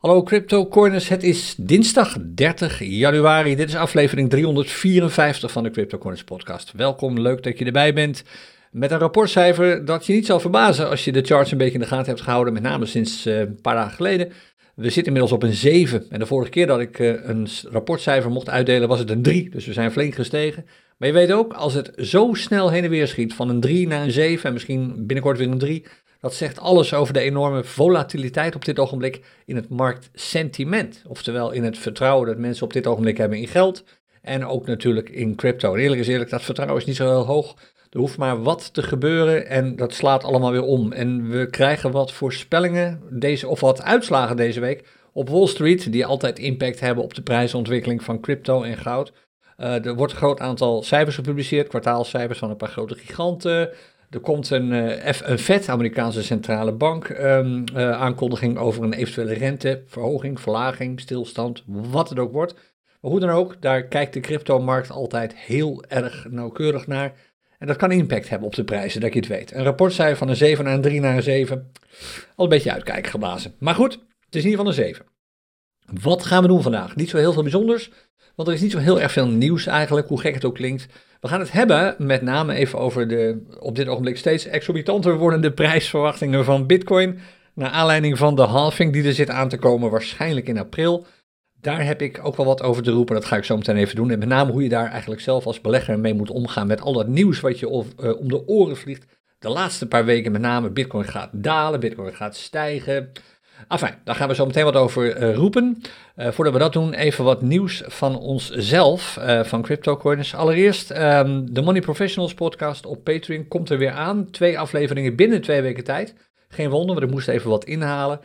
Hallo CryptoCoiners, het is dinsdag 30 januari. Dit is aflevering 354 van de CryptoCoiners podcast. Welkom, leuk dat je erbij bent. Met een rapportcijfer dat je niet zal verbazen als je de charts een beetje in de gaten hebt gehouden, met name sinds uh, een paar dagen geleden. We zitten inmiddels op een 7 en de vorige keer dat ik uh, een rapportcijfer mocht uitdelen was het een 3, dus we zijn flink gestegen. Maar je weet ook, als het zo snel heen en weer schiet, van een 3 naar een 7 en misschien binnenkort weer een 3, dat zegt alles over de enorme volatiliteit op dit ogenblik in het marktsentiment. Oftewel in het vertrouwen dat mensen op dit ogenblik hebben in geld en ook natuurlijk in crypto. Eerlijk is eerlijk, dat vertrouwen is niet zo heel hoog. Er hoeft maar wat te gebeuren en dat slaat allemaal weer om. En we krijgen wat voorspellingen deze, of wat uitslagen deze week op Wall Street, die altijd impact hebben op de prijsontwikkeling van crypto en goud. Uh, er wordt een groot aantal cijfers gepubliceerd, kwartaalcijfers van een paar grote giganten. Er komt een, uh, een FED, Amerikaanse centrale bank, um, uh, aankondiging over een eventuele renteverhoging, verlaging, stilstand, wat het ook wordt. Maar hoe dan ook, daar kijkt de cryptomarkt altijd heel erg nauwkeurig naar. En dat kan impact hebben op de prijzen, dat je het weet. Een rapportcijfer van een 7 naar een 3 naar een 7, al een beetje uitkijken geblazen. Maar goed, het is in ieder geval een 7. Wat gaan we doen vandaag? Niet zo heel veel bijzonders, want er is niet zo heel erg veel nieuws eigenlijk, hoe gek het ook klinkt. We gaan het hebben met name even over de op dit ogenblik steeds exorbitanter wordende prijsverwachtingen van Bitcoin. Naar aanleiding van de halving die er zit aan te komen, waarschijnlijk in april. Daar heb ik ook wel wat over te roepen. Dat ga ik zo meteen even doen. En met name hoe je daar eigenlijk zelf als belegger mee moet omgaan met al dat nieuws wat je om de oren vliegt. De laatste paar weken met name Bitcoin gaat dalen, Bitcoin gaat stijgen. Enfin, daar gaan we zo meteen wat over uh, roepen. Uh, voordat we dat doen, even wat nieuws van onszelf, uh, van CryptoCoiners. Allereerst, um, de Money Professionals podcast op Patreon komt er weer aan. Twee afleveringen binnen twee weken tijd. Geen wonder, want ik moest even wat inhalen.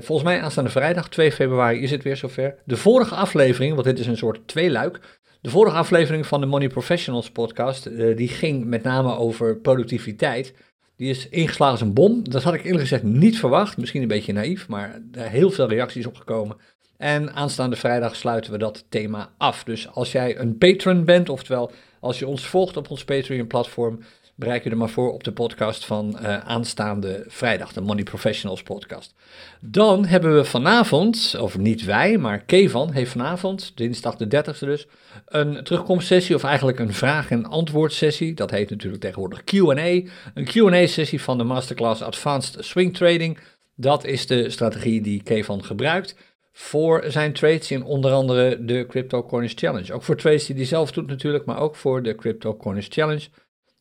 volgens mij aanstaande vrijdag, 2 februari, is het weer zover. De vorige aflevering, want dit is een soort tweeluik. De vorige aflevering van de Money Professionals podcast, die ging met name over productiviteit. Die is ingeslagen als een bom. Dat had ik eerlijk gezegd niet verwacht. Misschien een beetje naïef, maar er heel veel reacties op gekomen. En aanstaande vrijdag sluiten we dat thema af. Dus als jij een patron bent, oftewel als je ons volgt op ons Patreon-platform, bereik je er maar voor op de podcast van uh, aanstaande vrijdag, de Money Professionals podcast. Dan hebben we vanavond, of niet wij, maar Kevan heeft vanavond, dinsdag de 30e dus, een terugkomstsessie of eigenlijk een vraag- en antwoordsessie. Dat heet natuurlijk tegenwoordig Q&A. Een Q&A-sessie van de masterclass Advanced Swing Trading. Dat is de strategie die Kevan gebruikt voor zijn trades in onder andere de Crypto Corners Challenge. Ook voor trades die hij zelf doet natuurlijk, maar ook voor de Crypto Corners Challenge.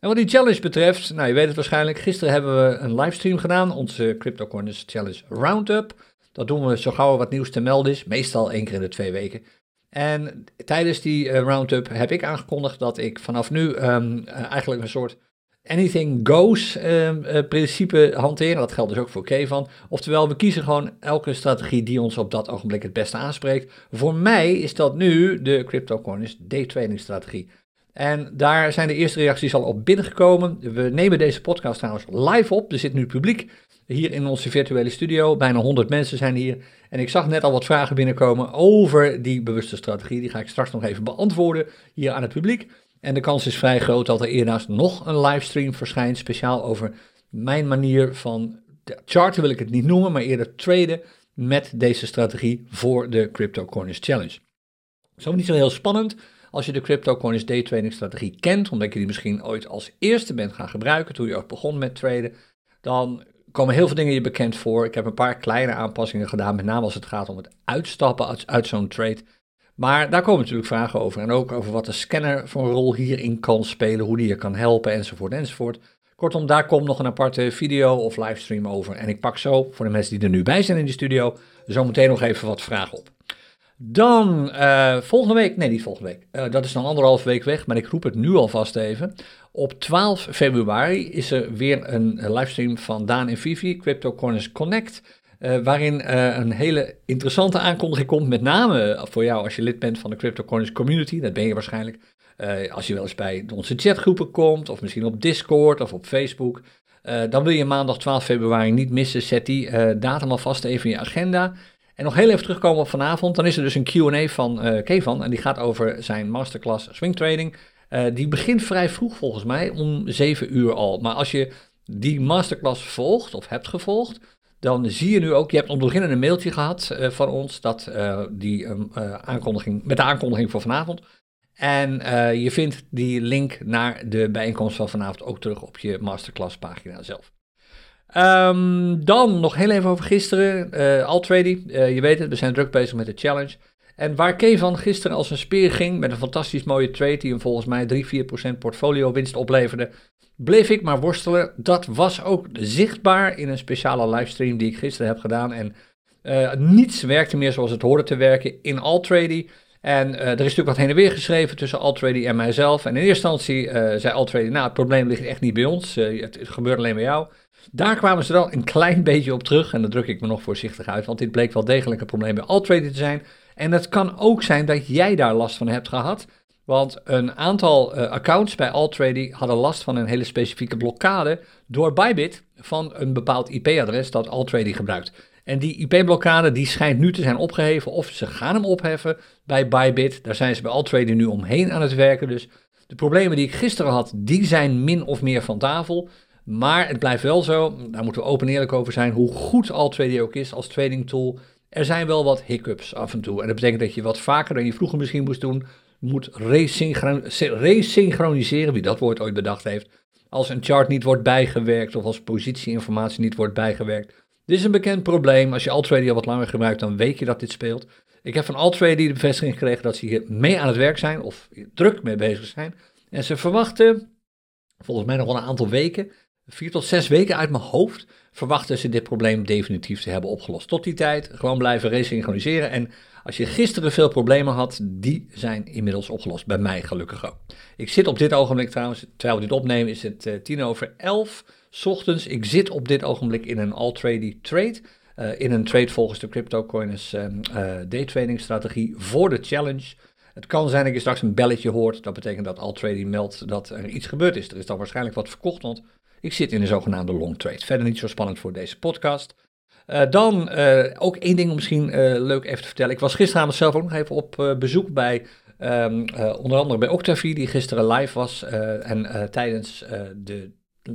En wat die challenge betreft, nou je weet het waarschijnlijk, gisteren hebben we een livestream gedaan, onze Crypto Corners Challenge Roundup. Dat doen we zo gauw er wat nieuws te melden is, meestal één keer in de twee weken. En tijdens die uh, roundup heb ik aangekondigd dat ik vanaf nu um, uh, eigenlijk een soort anything goes um, uh, principe hanteren. Dat geldt dus ook voor Kevan. Oftewel, we kiezen gewoon elke strategie die ons op dat ogenblik het beste aanspreekt. Voor mij is dat nu de CryptoCoiners day trading strategie. En daar zijn de eerste reacties al op binnengekomen. We nemen deze podcast trouwens live op. Er zit nu publiek hier in onze virtuele studio. Bijna 100 mensen zijn hier. En ik zag net al wat vragen binnenkomen over die bewuste strategie. Die ga ik straks nog even beantwoorden hier aan het publiek. En de kans is vrij groot dat er eernaast nog een livestream verschijnt. Speciaal over mijn manier van charten wil ik het niet noemen, maar eerder traden met deze strategie voor de Crypto Corners Challenge. Zo niet zo heel spannend. Als je de CryptoCoins day trading strategie kent, omdat je die misschien ooit als eerste bent gaan gebruiken toen je ook begon met traden, dan komen heel veel dingen je bekend voor. Ik heb een paar kleine aanpassingen gedaan, met name als het gaat om het uitstappen uit, uit zo'n trade. Maar daar komen natuurlijk vragen over. En ook over wat de scanner voor een rol hierin kan spelen, hoe die je kan helpen, enzovoort, enzovoort. Kortom, daar komt nog een aparte video of livestream over. En ik pak zo, voor de mensen die er nu bij zijn in de studio, zo meteen nog even wat vragen op. Dan uh, volgende week, nee niet volgende week, uh, dat is nog anderhalf week weg, maar ik roep het nu alvast even. Op 12 februari is er weer een livestream van Daan en Vivi, Crypto Corners Connect. Uh, waarin een hele interessante aankondiging komt, met name voor jou als je lid bent van de Crypto Corners community. Dat ben je waarschijnlijk als je wel eens bij onze chatgroepen komt, of misschien op Discord of op Facebook. dan wil je maandag 12 februari niet missen. Zet die datum alvast even in je agenda. En nog heel even terugkomen op vanavond, dan is er dus een Q&A van uh, Kevan en die gaat over zijn masterclass swing trading. Uh, die begint vrij vroeg volgens mij, om 7 uur al. Maar als je die masterclass volgt of hebt gevolgd, dan zie je nu ook, je hebt op het begin een mailtje gehad van ons, dat, die, aankondiging, met de aankondiging voor vanavond. En je vindt die link naar de bijeenkomst van vanavond ook terug op je masterclass pagina zelf. Um, dan nog heel even over gisteren. Uh, Altrady, uh, je weet het, we zijn druk bezig met de challenge. En waar Kevan gisteren als een speer ging met een fantastisch mooie trade die hem volgens mij 3-4% portfolio winst opleverde, bleef ik maar worstelen. Dat was ook zichtbaar in een speciale livestream die ik gisteren heb gedaan. En uh, niets werkte meer zoals het hoorde te werken in Altrady. En er is natuurlijk wat heen en weer geschreven tussen Altrady en mijzelf. En in eerste instantie zei Altrady, nou het probleem ligt echt niet bij ons, het, het, gebeurt alleen bij jou. Daar kwamen ze wel een klein beetje op terug en dat druk ik me nog voorzichtig uit, want dit bleek wel degelijk een probleem bij Altrady te zijn. En het kan ook zijn dat jij daar last van hebt gehad, want een aantal accounts bij Altrady hadden last van een hele specifieke blokkade door Bybit van een bepaald IP-adres dat Altrady gebruikt. En die IP-blokkade die schijnt nu te zijn opgeheven of ze gaan hem opheffen bij Bybit. Daar zijn ze bij Altrader nu omheen aan het werken. Dus de problemen die ik gisteren had, die zijn min of meer van tafel. Maar het blijft wel zo, daar moeten we open en eerlijk over zijn, hoe goed Altrader ook is als trading tool. Er zijn wel wat hiccups af en toe. En dat betekent dat je wat vaker dan je vroeger misschien moest doen, moet resynchroniseren, wie dat woord ooit bedacht heeft. Als een chart niet wordt bijgewerkt of als positieinformatie niet wordt bijgewerkt. Dit is een bekend probleem. Als je Altrady al wat langer gebruikt, dan weet je dat dit speelt. Ik heb van Altrady de bevestiging gekregen dat ze hier mee aan het werk zijn of druk mee bezig zijn. En ze verwachten, volgens mij nog wel een aantal weken, vier tot zes weken uit mijn hoofd, verwachten ze dit probleem definitief te hebben opgelost. Tot die tijd gewoon blijven resynchroniseren. En als je gisteren veel problemen had, die zijn inmiddels opgelost. Bij mij gelukkig ook. Ik zit op dit ogenblik trouwens, terwijl we dit opnemen, is het uh, tien over elf ochtends. Ik zit op dit ogenblik in een all-trady trade. Uh, in een trade volgens de CryptoCoiners um, uh, daytrading strategie voor de challenge. Het kan zijn dat je straks een belletje hoort. Dat betekent dat Altrady meldt dat er iets gebeurd is. Er is dan waarschijnlijk wat verkocht, want ik zit in een zogenaamde long trade. Verder niet zo spannend voor deze podcast. Uh, dan uh, ook één ding om misschien uh, leuk even te vertellen. Ik was gisteravond zelf ook nog even op bezoek bij um, onder andere bij Octavie, die gisteren live was. en tijdens de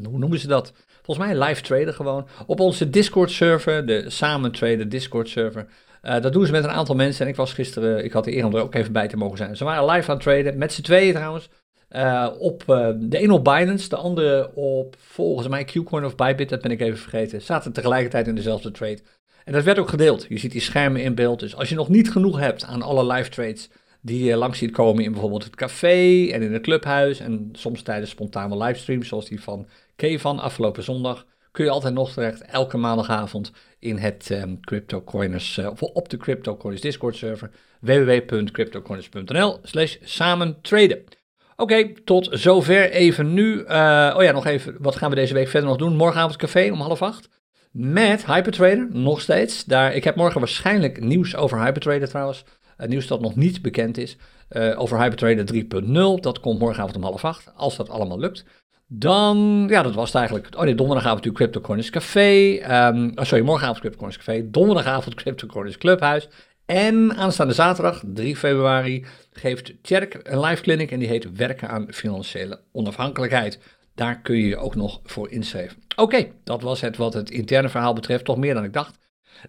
hoe noemen ze dat? Volgens mij live traden gewoon. Op onze Discord server, de samen traden Discord server. Dat doen ze met een aantal mensen. En ik was gisteren, ik had de eer om er ook even bij te mogen zijn. Ze waren live aan het traden, met z'n tweeën trouwens. Uh, op, uh, de een op Binance, de andere op volgens mij Qcoin of Bybit, dat ben ik even vergeten. Zaten tegelijkertijd in dezelfde trade. En dat werd ook gedeeld. Je ziet die schermen in beeld. Dus als je nog niet genoeg hebt aan alle live trades die je langs ziet komen in bijvoorbeeld het café en in het clubhuis. En soms tijdens spontane livestreams, zoals die van Kevan afgelopen zondag. Kun je altijd nog terecht elke maandagavond in het um, CryptoCoiners, uh, of op de CryptoCoiners Discord server www.cryptocoiners.nl slash samen traden. Oké, tot zover even nu. Uh, oh ja, nog even, wat gaan we deze week verder nog doen? Morgenavond café om half acht. Met Hypertrader, nog steeds. Daar, ik heb morgen waarschijnlijk nieuws over Hypertrader trouwens. Uh, nieuws dat nog niet bekend is. Uh, over Hypertrader 3.0. Dat komt morgenavond om half acht, als dat allemaal lukt. Dan, ja, dat was het eigenlijk. Oh nee, donderdagavond natuurlijk CryptoCoins Café. Um, oh, sorry, morgenavond CryptoCoins Café. Donderdagavond CryptoCoins Clubhuis. En aanstaande zaterdag, 3 februari, geeft Tjerk een live clinic en die heet Werken aan Financiële Onafhankelijkheid. Daar kun je je ook nog voor inschrijven. Oké, dat was het wat het interne verhaal betreft, toch meer dan ik dacht.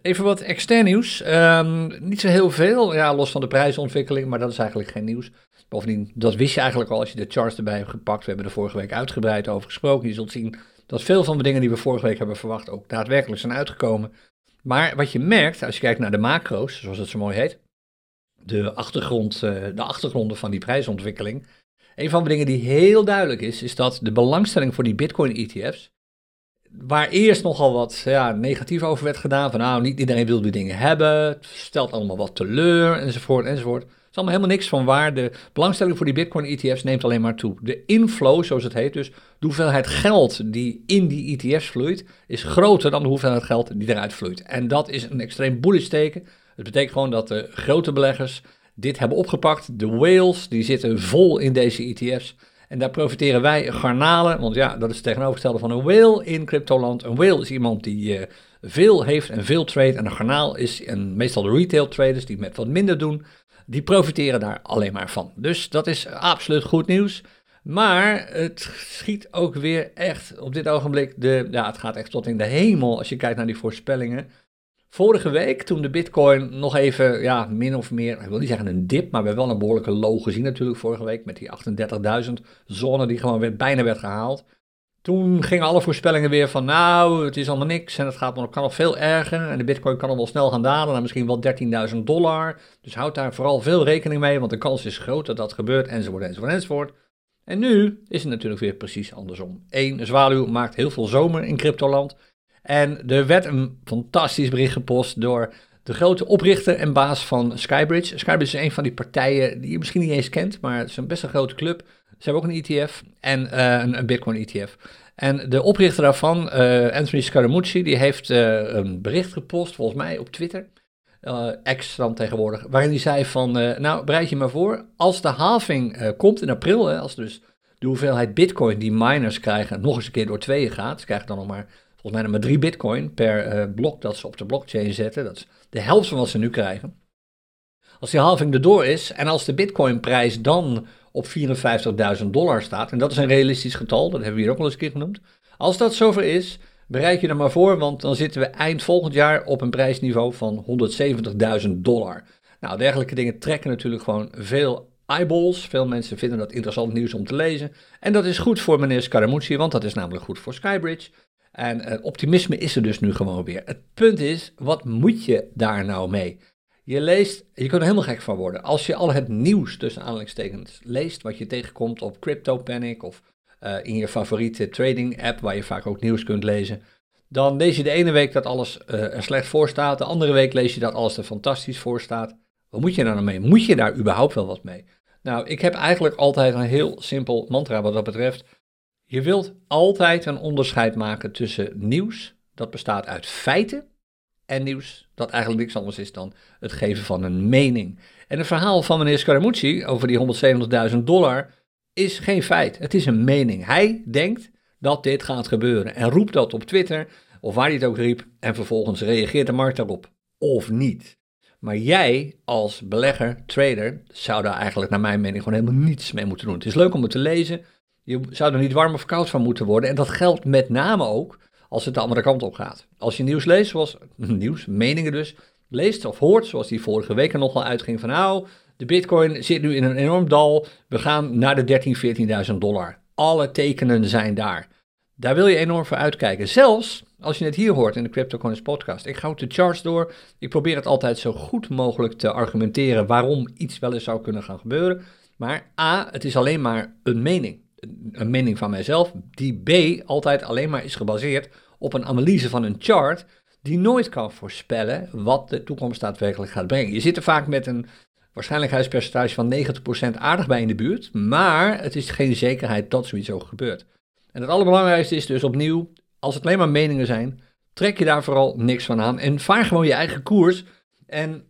Even wat extern nieuws. Um, niet zo heel veel, ja, los van de prijsontwikkeling, maar dat is eigenlijk geen nieuws. Bovendien, dat wist je eigenlijk al als je de charts erbij hebt gepakt. We hebben er vorige week uitgebreid over gesproken. Je zult zien dat veel van de dingen die we vorige week hebben verwacht ook daadwerkelijk zijn uitgekomen. Maar wat je merkt, als je kijkt naar de macro's, zoals het zo mooi heet, de, achtergrond, eh, de achtergronden van die prijsontwikkeling. Een van de dingen die heel duidelijk is, is dat de belangstelling voor die Bitcoin-ETF's, waar eerst nogal wat ja, negatief over werd gedaan, van nou, niet iedereen wil die dingen hebben, het stelt allemaal wat teleur, enzovoort, enzovoort is allemaal helemaal niks van waar. De belangstelling voor die Bitcoin-ETF's neemt alleen maar toe. De inflow, zoals het heet, dus de hoeveelheid geld die in die ETF's vloeit, is groter dan de hoeveelheid geld die eruit vloeit. En dat is een extreem bullish teken. Het betekent gewoon dat de grote beleggers dit hebben opgepakt. De whales, die zitten vol in deze ETF's. En daar profiteren wij garnalen, want ja, dat is het tegenovergestelde van een whale in cryptoland. Een whale is iemand die uh, veel heeft en veel trade. En een garnaal is een, meestal de retail traders die met wat minder doen die profiteren daar alleen maar van. Dus dat is absoluut goed nieuws. Maar het schiet ook weer echt op dit ogenblik, de, ja, het gaat echt tot in de hemel als je kijkt naar die voorspellingen. Vorige week, toen de Bitcoin nog even, ja, min of meer, ik wil niet zeggen een dip, maar we hebben wel een behoorlijke low gezien natuurlijk vorige week met die 38.000 zone die gewoon weer bijna werd gehaald. Toen gingen alle voorspellingen weer van, nou, het is allemaal niks en het gaat, kan nog veel erger en de Bitcoin kan nog wel snel gaan dalen naar misschien wel 13.000 dollar. Dus houd daar vooral veel rekening mee, want de kans is groot dat dat gebeurt, enzovoort, enzovoort, enzovoort. En nu is het natuurlijk weer precies andersom. Eén, zwaluw maakt heel veel zomer in cryptoland. En er werd een fantastisch bericht gepost door de grote oprichter en baas van Skybridge. Skybridge is een van die partijen die je misschien niet eens kent, maar het is een best een grote club. Ze hebben ook een ETF en uh, een, een, Bitcoin ETF. En de oprichter daarvan, uh, Anthony Scaramucci, die heeft uh, een bericht gepost, volgens mij op Twitter, ex dan tegenwoordig, waarin hij zei van, nou bereid je maar voor, als de halving komt in april, hè, als dus de hoeveelheid Bitcoin die miners krijgen nog eens een keer door tweeën gaat, ze krijgen dan nog maar volgens mij nog maar drie bitcoin per blok dat ze op de blockchain zetten. Dat is de helft van wat ze nu krijgen. Als die halving erdoor is en als de bitcoinprijs dan op 54.000 dollar staat, en dat is een realistisch getal, dat hebben we hier ook al eens een keer genoemd. Als dat zover is, bereid je er maar voor, want dan zitten we eind volgend jaar op een prijsniveau van 170.000 dollar. Nou, dergelijke dingen trekken natuurlijk gewoon veel eyeballs. Veel mensen vinden dat interessant nieuws om te lezen. En dat is goed voor meneer Scaramucci, want dat is namelijk goed voor Skybridge. En uh, optimisme is er dus nu gewoon weer. Het punt is, wat moet je daar nou mee? Je leest, je kunt er helemaal gek van worden. Als je al het nieuws tussen aanhalingstekens leest, wat je tegenkomt op CryptoPanic of uh, in je favoriete trading app, waar je vaak ook nieuws kunt lezen, dan lees je de ene week dat alles uh, er slecht voor staat, de andere week lees je dat alles er fantastisch voor staat. Wat moet je daar nou mee? Moet je daar überhaupt wel wat mee? Nou, ik heb eigenlijk altijd een heel simpel mantra wat dat betreft. Je wilt altijd een onderscheid maken tussen nieuws dat bestaat uit feiten en nieuws dat eigenlijk niks anders is dan het geven van een mening. En het verhaal van meneer Scaramucci over die 170.000 dollar is geen feit. Het is een mening. Hij denkt dat dit gaat gebeuren en roept dat op Twitter of waar hij het ook riep en vervolgens reageert de markt daarop of niet. Maar jij als belegger, trader, zou daar eigenlijk naar mijn mening gewoon helemaal niets mee moeten doen. Het is leuk om het te lezen, je zou er niet warm of koud van moeten worden. En dat geldt met name ook als het de andere kant op gaat. Als je nieuws leest, zoals nieuws, meningen dus, leest of hoort, zoals die vorige week er nogal uitging van nou, de bitcoin zit nu in een enorm dal, we gaan naar de 13.000, 14.000 dollar. Alle tekenen zijn daar. Daar wil je enorm voor uitkijken. Zelfs als je het hier hoort in de CryptoCoins podcast. Ik ook de charts door. Ik probeer het altijd zo goed mogelijk te argumenteren waarom iets wel eens zou kunnen gaan gebeuren. Maar A, het is alleen maar een mening een mening van mijzelf, die B altijd alleen maar is gebaseerd op een analyse van een chart, die nooit kan voorspellen wat de toekomst daadwerkelijk gaat brengen. Je zit er vaak met een waarschijnlijkheidspercentage van 90% aardig bij in de buurt, maar het is geen zekerheid dat zoiets ook gebeurt. En het allerbelangrijkste is dus opnieuw, als het alleen maar meningen zijn, trek je daar vooral niks van aan en vaar gewoon je eigen koers. En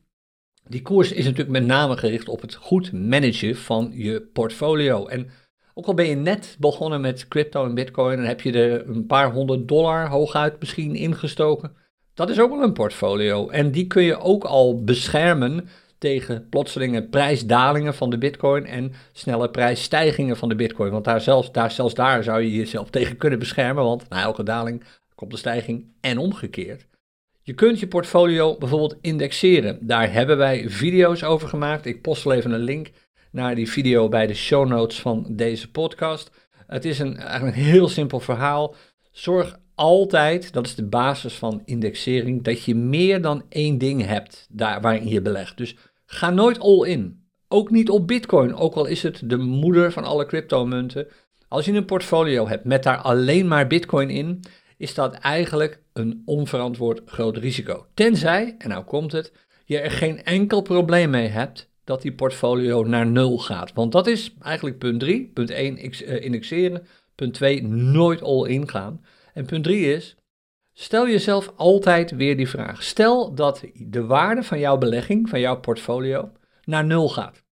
die koers is natuurlijk met name gericht op het goed managen van je portfolio. En ook al ben je net begonnen met crypto en bitcoin en heb je er een paar honderd dollar hooguit misschien ingestoken. Dat is ook wel een portfolio. En die kun je ook al beschermen tegen plotselinge prijsdalingen van de bitcoin en snelle prijsstijgingen van de bitcoin. Want daar zelfs, daar, zelfs daar zou je jezelf tegen kunnen beschermen, want na elke daling komt de stijging en omgekeerd. Je kunt je portfolio bijvoorbeeld indexeren. Daar hebben wij video's over gemaakt. Ik post wel even een link naar die video bij de show notes van deze podcast. Het is een, eigenlijk een heel simpel verhaal. Zorg altijd, dat is de basis van indexering, dat je meer dan één ding hebt daar waarin je belegt. Dus ga nooit all in. Ook niet op Bitcoin, ook al is het de moeder van alle cryptomunten. Als je een portfolio hebt met daar alleen maar Bitcoin in, is dat eigenlijk een onverantwoord groot risico. Tenzij, en nou komt het, je er geen enkel probleem mee hebt dat die portfolio naar nul gaat. Want dat is eigenlijk punt 3. Punt 1 eh, indexeren. Punt 2 nooit all in gaan. En punt 3 is, stel jezelf altijd weer die vraag. Stel dat de waarde van jouw belegging, van jouw portfolio, naar nul gaat.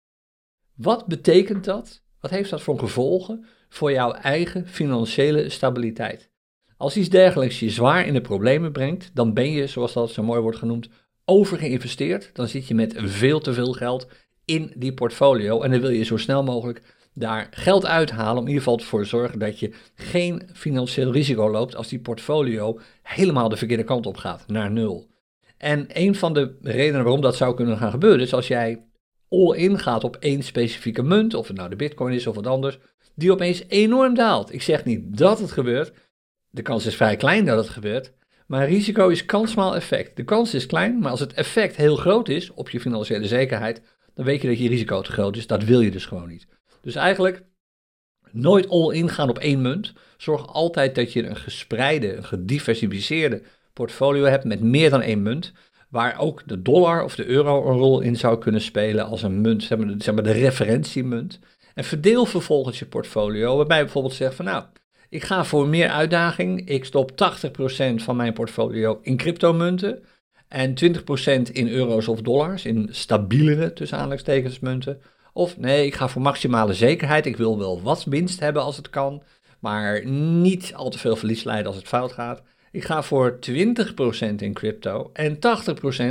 Wat betekent dat? Wat heeft dat voor gevolgen voor jouw eigen financiële stabiliteit? Als iets dergelijks je zwaar in de problemen brengt, dan ben je, zoals dat zo mooi wordt genoemd, overgeïnvesteerd. Dan zit je met veel te veel geld in die portfolio en dan wil je zo snel mogelijk daar geld uithalen om in ieder geval ervoor zorgen dat je geen financieel risico loopt als die portfolio helemaal de verkeerde kant op gaat, naar nul. En een van de redenen waarom dat zou kunnen gaan gebeuren is als jij all-in gaat op één specifieke munt, of het nou de bitcoin is of wat anders, die opeens enorm daalt. Ik zeg niet dat het gebeurt, de kans is vrij klein dat het gebeurt, maar risico is kansmaal effect. De kans is klein, maar als het effect heel groot is op je financiële zekerheid, dan weet je dat je risico te groot is. Dat wil je dus gewoon niet. Dus eigenlijk nooit all-in gaan op één munt. Zorg altijd dat je een gespreide, een gediversificeerde portfolio hebt met meer dan één munt. Waar ook de dollar of de euro een rol in zou kunnen spelen als een munt, zeg maar, de referentiemunt. En verdeel vervolgens je portfolio, waarbij je bijvoorbeeld zegt van nou, ik ga voor meer uitdaging. Ik stop 80% van mijn portfolio in cryptomunten en 20% in euro's of dollars, in stabielere tussen aanleidingstekens munten. Of nee, ik ga voor maximale zekerheid. Ik wil wel wat winst hebben als het kan, maar niet al te veel verlies leiden als het fout gaat. Ik ga voor 20% in crypto en 80%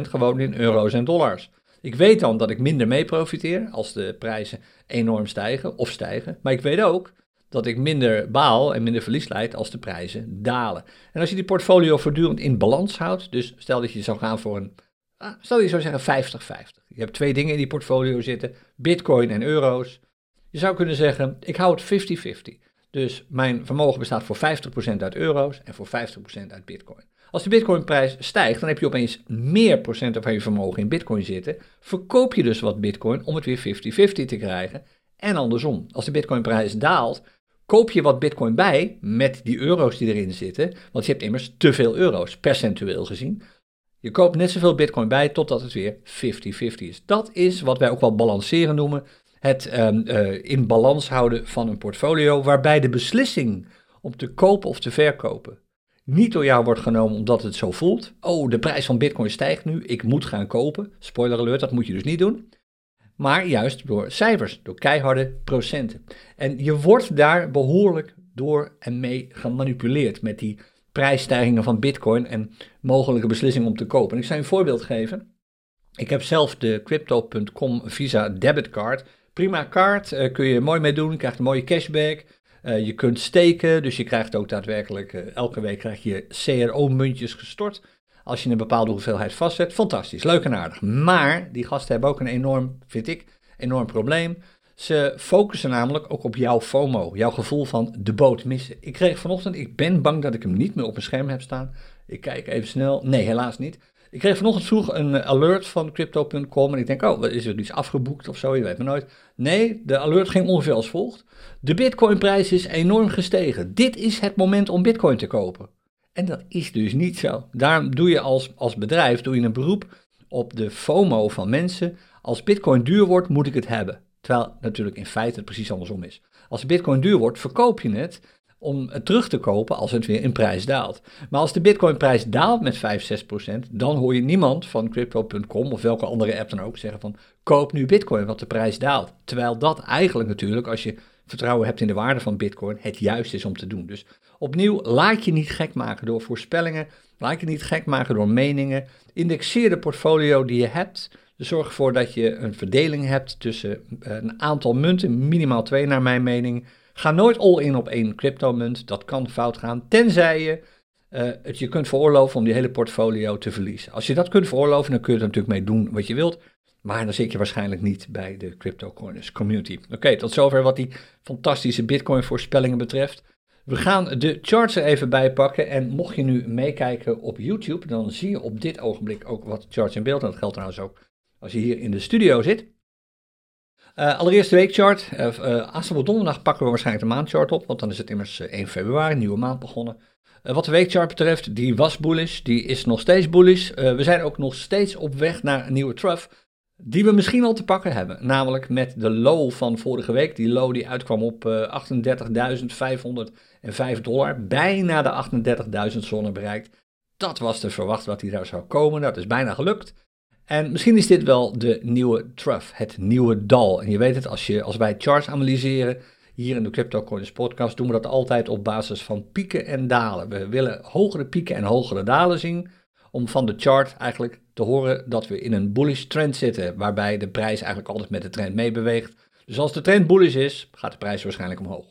gewoon in euro's en dollars. Ik weet dan dat ik minder mee profiteer als de prijzen enorm stijgen of stijgen. Maar ik weet ook dat ik minder baal en minder verlies leid als de prijzen dalen. En als je die portfolio voortdurend in balans houdt, dus stel dat je zou gaan voor een, ah, stel je zou zeggen 50-50. Je hebt twee dingen in die portfolio zitten, bitcoin en euro's. Je zou kunnen zeggen, ik hou het 50-50. Dus mijn vermogen bestaat voor 50% uit euro's en voor 50% uit bitcoin. Als de bitcoinprijs stijgt, dan heb je opeens meer procenten van je vermogen in bitcoin zitten. Verkoop je dus wat bitcoin om het weer 50-50 te krijgen. En andersom, als de bitcoinprijs daalt, koop je wat bitcoin bij met die euro's die erin zitten. Want je hebt immers te veel euro's, percentueel gezien. Je koopt net zoveel bitcoin bij totdat het weer 50-50 is. Dat is wat wij ook wel balanceren noemen. Het um, uh, in balans houden van een portfolio, waarbij de beslissing om te kopen of te verkopen niet door jou wordt genomen omdat het zo voelt. Oh, de prijs van bitcoin stijgt nu, ik moet gaan kopen. Spoiler alert, dat moet je dus niet doen maar juist door cijfers, door keiharde procenten. En je wordt daar behoorlijk door en mee gemanipuleerd met die prijsstijgingen van Bitcoin en mogelijke beslissingen om te kopen. En ik zal een voorbeeld geven. Ik heb zelf de Crypto.com Visa debitcard. Prima kaart, uh, kun je mooi mee doen, je krijgt een mooie cashback. Uh, je kunt steken, dus je krijgt ook daadwerkelijk uh, elke week krijg je CRO-muntjes gestort. Als je een bepaalde hoeveelheid vastzet, fantastisch, leuk en aardig. Maar die gasten hebben ook een enorm, vind ik, enorm probleem. Ze focussen namelijk ook op jouw FOMO, jouw gevoel van de boot missen. Ik kreeg vanochtend, ik ben bang dat ik hem niet meer op mijn scherm heb staan. Ik kijk even snel. Nee, helaas niet. Ik kreeg vanochtend vroeg een alert van crypto.com en ik denk, oh, is er iets afgeboekt of zo? Je weet maar nooit. Nee, de alert ging ongeveer als volgt. De bitcoinprijs is enorm gestegen. Dit is het moment om bitcoin te kopen. En dat is dus niet zo. Daarom doe je als, als bedrijf doe je een beroep op de FOMO van mensen. Als bitcoin duur wordt, moet ik het hebben. Terwijl natuurlijk in feite het precies andersom is. Als bitcoin duur wordt, verkoop je het om het terug te kopen als het weer in prijs daalt. Maar als de bitcoinprijs daalt met 5, 6 procent, dan hoor je niemand van crypto.com of welke andere app dan ook zeggen van koop nu bitcoin, want de prijs daalt. Terwijl dat eigenlijk natuurlijk, als je vertrouwen hebt in de waarde van bitcoin, het juist is om te doen. Dus opnieuw, laat je niet gek maken door voorspellingen, laat je niet gek maken door meningen. Indexeer de portfolio die je hebt. Dus zorg ervoor dat je een verdeling hebt tussen eh, een aantal munten, minimaal twee naar mijn mening. Ga nooit all in op één cryptomunt, dat kan fout gaan, tenzij je uh, het je kunt veroorloven om die hele portfolio te verliezen. Als je dat kunt veroorloven, dan kun je er natuurlijk mee doen wat je wilt. Maar dan zit je waarschijnlijk niet bij de CryptoCoiners community. Oké, tot zover wat die fantastische Bitcoin voorspellingen betreft. We gaan de charts er even bij pakken. En mocht je nu meekijken op YouTube, dan zie je op dit ogenblik ook wat charts in beeld. En dat geldt trouwens ook als je hier in de studio zit. Uh, allereerst de weekchart. Uh, uh, donderdag pakken we waarschijnlijk de maandchart op, want dan is het immers 1 februari, nieuwe maand begonnen. wat de weekchart betreft, die was bullish, die is nog steeds bullish. we zijn ook nog steeds op weg naar een nieuwe trough die we misschien al te pakken hebben. Namelijk met de low van vorige week. Die low die uitkwam op uh, 38.505 dollar. Bijna de 38.000 zone bereikt. Dat was te verwachten dat hij daar zou komen. Dat is bijna gelukt. En misschien is dit wel de nieuwe trough, het nieuwe dal. En je weet het, als, je, als wij charts analyseren, hier in de Crypto Coins podcast, doen we dat altijd op basis van pieken en dalen. We willen hogere pieken en hogere dalen zien om van de chart eigenlijk te horen dat we in een bullish trend zitten, waarbij de prijs eigenlijk altijd met de trend meebeweegt. Dus als de trend bullish is, gaat de prijs waarschijnlijk omhoog.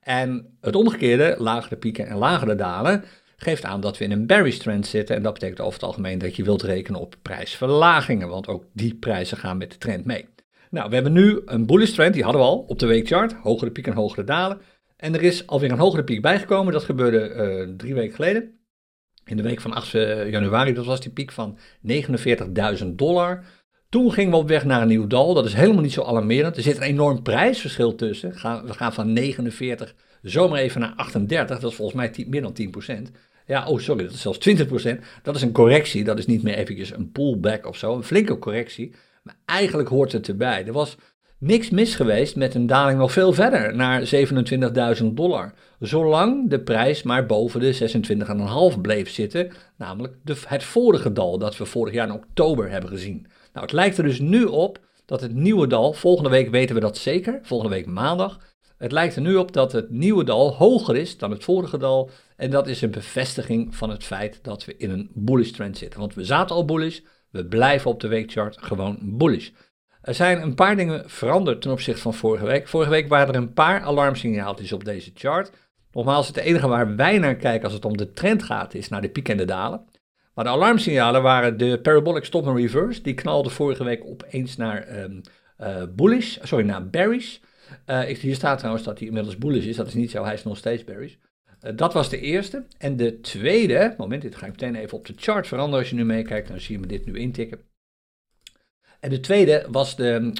En het omgekeerde, lagere pieken en lagere dalen, geeft aan dat we in een bearish trend zitten. En dat betekent over het algemeen dat je wilt rekenen op prijsverlagingen, want ook die prijzen gaan met de trend mee. Nou, we hebben nu een bullish trend, die hadden we al op de weekchart, hogere pieken en hogere dalen. En er is alweer een hogere piek bijgekomen, dat gebeurde uh, drie weken geleden. In de week van 8 eh, januari, dat was die piek van 49.000 dollar. Toen gingen we op weg naar een nieuw dal. Dat is helemaal niet zo alarmerend. Er zit een enorm prijsverschil tussen. We gaan van 49 zomaar even naar 38. Dat is volgens mij meer dan 10%. Ja, oh sorry, dat is zelfs 20%. Dat is een correctie. Dat is niet meer eventjes een pullback of zo. Een flinke correctie. Maar eigenlijk hoort het erbij. Er was niks mis geweest met een daling nog veel verder naar 27.000 dollar. Zolang de prijs maar boven de 26,5 bleef zitten. Namelijk de, het vorige dal dat we vorig jaar in oktober hebben gezien. Nou, het lijkt er dus nu op dat het nieuwe dal, volgende week weten we dat zeker, volgende week maandag. Het lijkt er nu op dat het nieuwe dal hoger is dan het vorige dal. En dat is een bevestiging van het feit dat we in een bullish trend zitten. Want we zaten al bullish, we blijven op de weekchart gewoon bullish. Er zijn een paar dingen veranderd ten opzichte van vorige week. Vorige week waren er een paar alarmsignaaltjes op deze chart. Nogmaals, het enige waar wij naar kijken als het om de trend gaat, is naar de piek en de dalen. Maar de alarmsignalen waren de parabolic stop and reverse. Die knalde vorige week opeens naar um, bullish, sorry, naar bearish. Uh, hier staat trouwens dat hij inmiddels bullish is. Dat is niet zo, hij is nog steeds bearish. Uh, dat was de eerste. En de tweede, moment, dit ga ik meteen even op de chart veranderen. Als je nu meekijkt, dan zie je me dit nu intikken. En de tweede was de,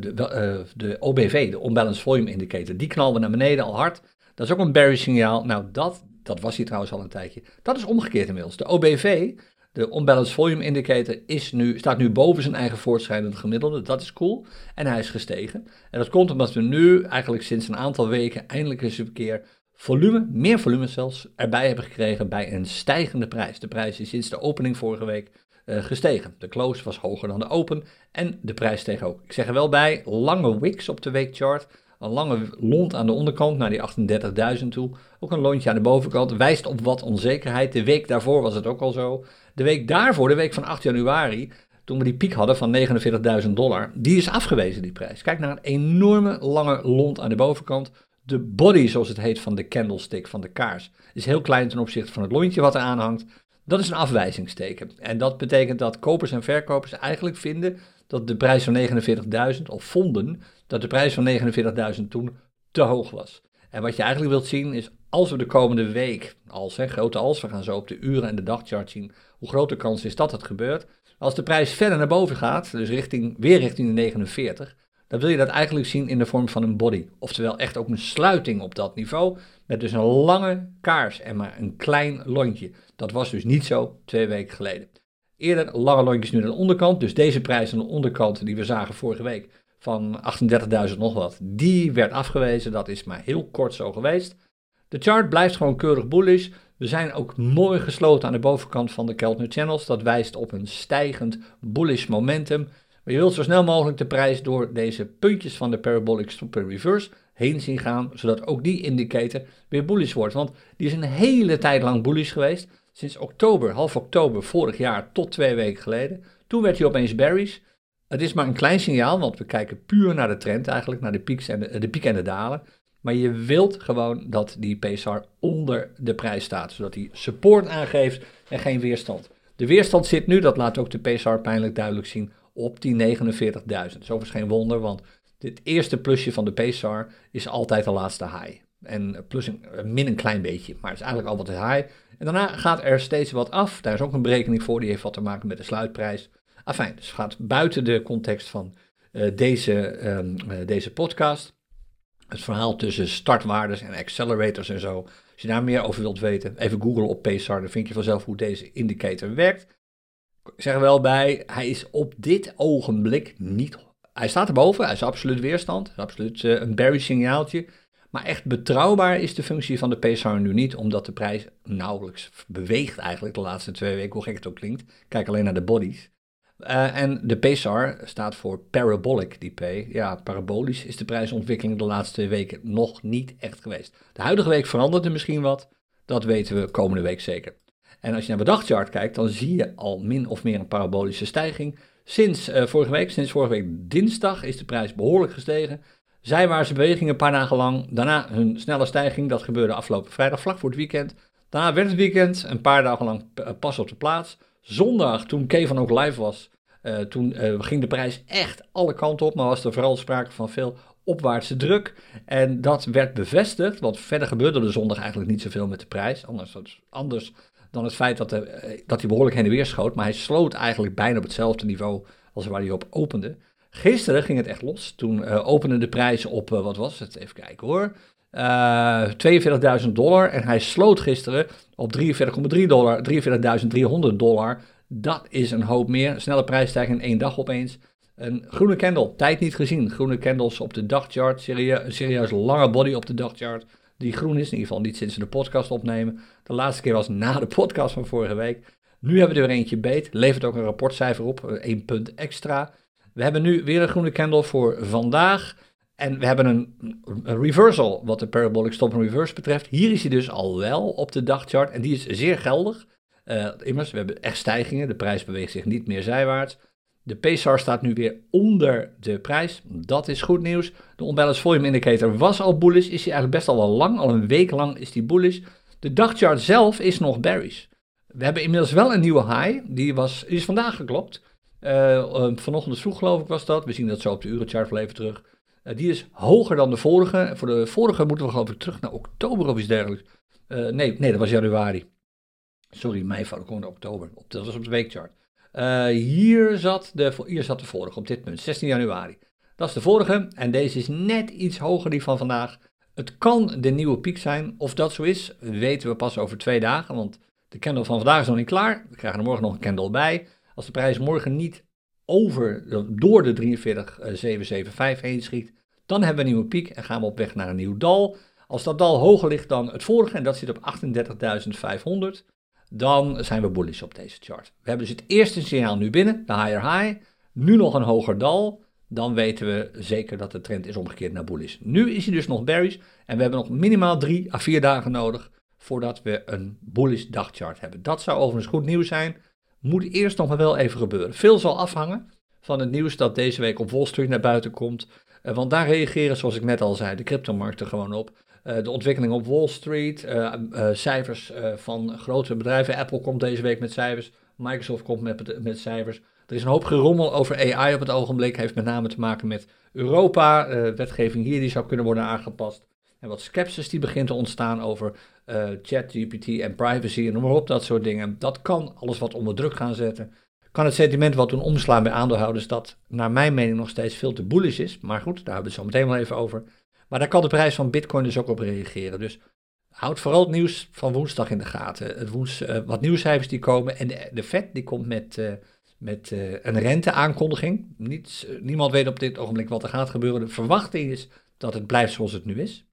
de, de OBV, de Unbalanced Volume Indicator. Die knalde naar beneden al hard. Dat is ook een bearish signaal. Nou, dat dat was hij trouwens al een tijdje. Dat is omgekeerd inmiddels. De OBV, de Unbalanced Volume Indicator, is nu, staat nu boven zijn eigen voortschrijdende gemiddelde. Dat is cool. En hij is gestegen. En dat komt omdat we nu eigenlijk sinds een aantal weken eindelijk eens een keer volume, meer volume zelfs, erbij hebben gekregen bij een stijgende prijs. De prijs is sinds de opening vorige week uh, gestegen. De close was hoger dan de open en de prijs steeg ook. Ik zeg er wel bij, lange wicks op de weekchart een lange lont aan de onderkant naar die 38.000 toe. Ook een lontje aan de bovenkant. Wijst op wat onzekerheid. De week daarvoor was het ook al zo. De week daarvoor, de week van 8 januari, toen we die piek hadden van 49.000 dollar, die is afgewezen, die prijs. Kijk naar een enorme lange lont aan de bovenkant. De body, zoals het heet, van de candlestick, van de kaars, is heel klein ten opzichte van het lontje wat er aan hangt. Dat is een afwijzingsteken. En dat betekent dat kopers en verkopers eigenlijk vinden dat de prijs van 49.000, of vonden dat de prijs van 49.000 toen te hoog was. En wat je eigenlijk wilt zien is, als we de komende week, als hè, grote als, we gaan zo op de uren en de dagchart zien, hoe groot de kans is dat het gebeurt. Als de prijs verder naar boven gaat, dus richting, weer richting de 49, dan wil je dat eigenlijk zien in de vorm van een body. Oftewel echt ook een sluiting op dat niveau, met dus een lange kaars en maar een klein lontje. Dat was dus niet zo twee weken geleden. Eerder lange lontjes nu aan de onderkant, dus deze prijs aan de onderkant die we zagen vorige week, van 38.000 nog wat, die werd afgewezen. Dat is maar heel kort zo geweest. De chart blijft gewoon keurig bullish. We zijn ook mooi gesloten aan de bovenkant van de Keltner Channels. Dat wijst op een stijgend bullish momentum. Maar je wilt zo snel mogelijk de prijs door deze puntjes van de Parabolic Stop Reverse heen zien gaan, zodat ook die indicator weer bullish wordt. Want die is een hele tijd lang bullish geweest. Sinds oktober, half oktober vorig jaar tot twee weken geleden. Toen werd hij opeens bearish. Het is maar een klein signaal, want we kijken puur naar de trend eigenlijk, naar de, pieks en de, de piek en de dalen. Maar je wilt gewoon dat die PSR onder de prijs staat, zodat hij support aangeeft en geen weerstand. De weerstand zit nu, dat laat ook de PSR pijnlijk duidelijk zien, op die 49.000. Zo is geen wonder, want dit eerste plusje van de PSR is altijd de laatste high. En plus een, min een klein beetje, maar het is eigenlijk al wat high. En daarna gaat er steeds wat af. Daar is ook een berekening voor, die heeft wat te maken met de sluitprijs. Afijn, dus gaat buiten de context van uh, deze, uh, deze podcast. Het verhaal tussen startwaardes en accelerators en zo. Als je daar meer over wilt weten, even googlen op PSAR, dan vind je vanzelf hoe deze indicator werkt. Zeg er wel bij, hij is op dit ogenblik niet. Hij staat erboven, hij is absoluut weerstand, absoluut uh, een bearish signaaltje. Maar echt betrouwbaar is de functie van de PSR nu niet, omdat de prijs nauwelijks beweegt eigenlijk de laatste twee weken, hoe gek het ook klinkt. Kijk alleen naar de bodies. Uh, en de PSAR staat voor parabolic, die P. Ja, parabolisch is de prijsontwikkeling de laatste twee weken nog niet echt geweest. De huidige week verandert er misschien wat, dat weten we komende week zeker. En als je naar de dagchart kijkt, dan zie je al min of meer een parabolische stijging. Sinds vorige week, sinds vorige week dinsdag, is de prijs behoorlijk gestegen. Zijwaartse bewegingen een paar dagen lang. Daarna een snelle stijging. Dat gebeurde afgelopen vrijdag, vlak voor het weekend. Daarna werd het weekend, een paar dagen lang pas op de plaats. Zondag, toen Kevin ook live was, uh, toen ging de prijs echt alle kanten op. Maar was er vooral sprake van veel opwaartse druk. En dat werd bevestigd, want verder gebeurde er zondag eigenlijk niet zoveel met de prijs. Anders, anders dan het feit dat, eh, dat hij behoorlijk heen en weer schoot. Maar hij sloot eigenlijk bijna op hetzelfde niveau als waar hij op opende. Gisteren ging het echt los. Toen uh, opende de prijs op, uh, wat was het? Even kijken hoor. Uh, 42.000 dollar. En hij sloot gisteren op 43,3 dollar, 43.300 dollar. Dat is een hoop meer. Snelle prijsstijging in één dag opeens. Een groene candle, tijd niet gezien. Groene candles op de dagchart. Serieus lange body op de dagchart. Die groen is, in ieder geval niet sinds we de podcast opnemen. De laatste keer was na de podcast van vorige week. Nu hebben we er weer eentje beet. Levert ook een rapportcijfer op, één punt extra. We hebben nu weer een groene candle voor vandaag. En we hebben een, reversal wat de parabolic stop and reverse betreft. Hier is hij dus al wel op de dagchart en die is zeer geldig. Uh, immers, we hebben echt stijgingen. De prijs beweegt zich niet meer zijwaarts. De PSAR staat nu weer onder de prijs. Dat is goed nieuws. De Unbalanced Volume Indicator was al bullish. Is hij eigenlijk best al wel lang. Al een week lang is die bullish. De dagchart zelf is nog bearish. We hebben inmiddels wel een nieuwe high. Die, was, is vandaag geklopt. Uh, vanochtend vroeg geloof ik was dat. We zien dat zo op de urenchart wel even terug. Uh, die is hoger dan de vorige. Voor de vorige moeten we geloof ik terug naar oktober of iets dergelijks. Nee, nee, dat was januari. Sorry, mei gewoon oktober. Dat was op de weekchart. Hier, zat de, hier zat de vorige op dit punt, 16 januari. Dat is de vorige en deze is net iets hoger die van vandaag. Het kan de nieuwe piek zijn. Of dat zo is, weten we pas over twee dagen. Want de candle van vandaag is nog niet klaar. We krijgen er morgen nog een candle bij. Als de prijs morgen niet over, door de 43,775 heen schiet, dan hebben we een nieuwe piek en gaan we op weg naar een nieuw dal. Als dat dal hoger ligt dan het vorige, en dat zit op 38.500, dan zijn we bullish op deze chart. We hebben dus het eerste signaal nu binnen, de higher high, nu nog een hoger dal, dan weten we zeker dat de trend is omgekeerd naar bullish. Nu is hij dus nog bearish en we hebben nog minimaal 3 à 4 dagen nodig voordat we een bullish dagchart hebben. Dat zou overigens goed nieuws zijn moet eerst nog wel even gebeuren. Veel zal afhangen van het nieuws dat deze week op Wall Street naar buiten komt. Uh, want daar reageren, zoals ik net al zei, de cryptomarkten gewoon op. Uh, de ontwikkeling op Wall Street, uh, cijfers van grote bedrijven. Apple komt deze week met cijfers, Microsoft komt met, met cijfers. Er is een hoop gerommel over AI op het ogenblik. Heeft met name te maken met Europa. wetgeving hier die zou kunnen worden aangepast. En wat sceptisch die begint te ontstaan over ChatGPT en privacy en noem maar op, dat soort dingen. Dat kan alles wat onder druk gaan zetten. Kan het sentiment wat doen omslaan bij aandeelhouders, dat naar mijn mening nog steeds veel te bullish is. Maar goed, daar hebben we het zo meteen wel even over. Maar daar kan de prijs van Bitcoin dus ook op reageren. Dus houd vooral het nieuws van woensdag in de gaten. Het woens, uh, wat nieuwscijfers die komen. En de, Fed die komt met, uh, met uh, een renteaankondiging. Niets, niemand weet op dit ogenblik wat er gaat gebeuren. De verwachting is dat het blijft zoals het nu is.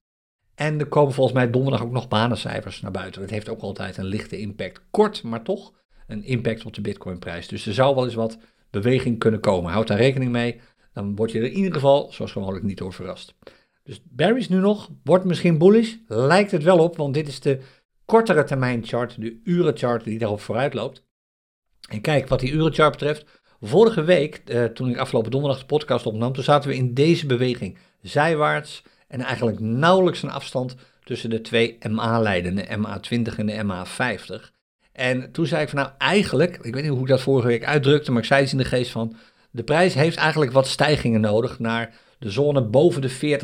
En er komen volgens mij donderdag ook nog banencijfers naar buiten. Dat heeft ook altijd een lichte impact. Kort, maar toch een impact op de Bitcoinprijs. Dus er zou wel eens wat beweging kunnen komen. Houd daar rekening mee. Dan word je er in ieder geval, zoals gewoonlijk, niet door verrast. Dus Barry's nu nog, wordt misschien bullish. Lijkt het wel op, want dit is de kortere termijn chart, de urenchart die daarop vooruit loopt. En kijk, wat die urenchart betreft, vorige week, eh, toen ik afgelopen donderdag de podcast opnam, toen zaten we in deze beweging. Zijwaarts, en eigenlijk nauwelijks een afstand tussen de twee MA-lijnen, de MA20 en de MA50. En toen zei ik van nou eigenlijk, ik weet niet hoe ik dat vorige week uitdrukte, maar ik zei iets in de geest van, de prijs heeft eigenlijk wat stijgingen nodig naar de zone boven de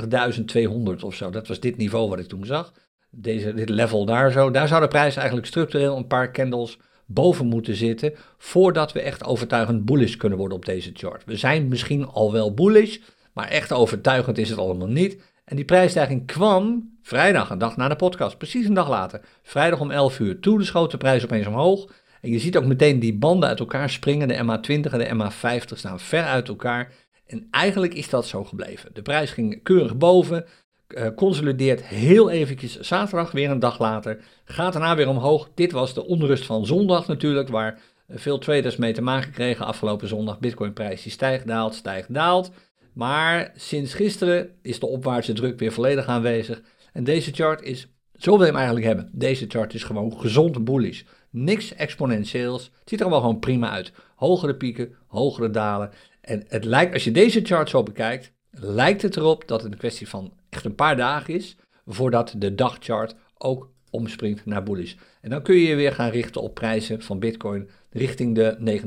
40.200 of zo. Dat was dit niveau wat ik toen zag. Deze, dit level daar zo. Daar zou de prijs eigenlijk structureel een paar candles boven moeten zitten voordat we echt overtuigend bullish kunnen worden op deze chart. We zijn misschien al wel bullish, maar echt overtuigend is het allemaal niet. En die prijsstijging kwam vrijdag, een dag na de podcast, precies een dag later. Vrijdag om 11 uur. Toen schoot de prijs opeens omhoog. En je ziet ook meteen die banden uit elkaar springen. De MA20 en de MA50 staan ver uit elkaar. En eigenlijk is dat zo gebleven. De prijs ging keurig boven. Uh, consolideert heel eventjes zaterdag, weer een dag later. Gaat daarna weer omhoog. Dit was de onrust van zondag natuurlijk, waar veel traders mee te maken kregen afgelopen zondag. Bitcoinprijs die stijgt, daalt, stijgt, daalt. Maar sinds gisteren is de opwaartse druk weer volledig aanwezig. En deze chart is Zo wil je hem eigenlijk hebben. Deze chart is gewoon gezond bullish. Niks exponentieels. Het ziet er allemaal gewoon prima uit. Hogere pieken, hogere dalen. En het lijkt, als je deze chart zo bekijkt, lijkt het erop dat het een kwestie van echt een paar dagen is voordat de dagchart ook omspringt naar bullish. En dan kun je je weer gaan richten op prijzen van Bitcoin richting de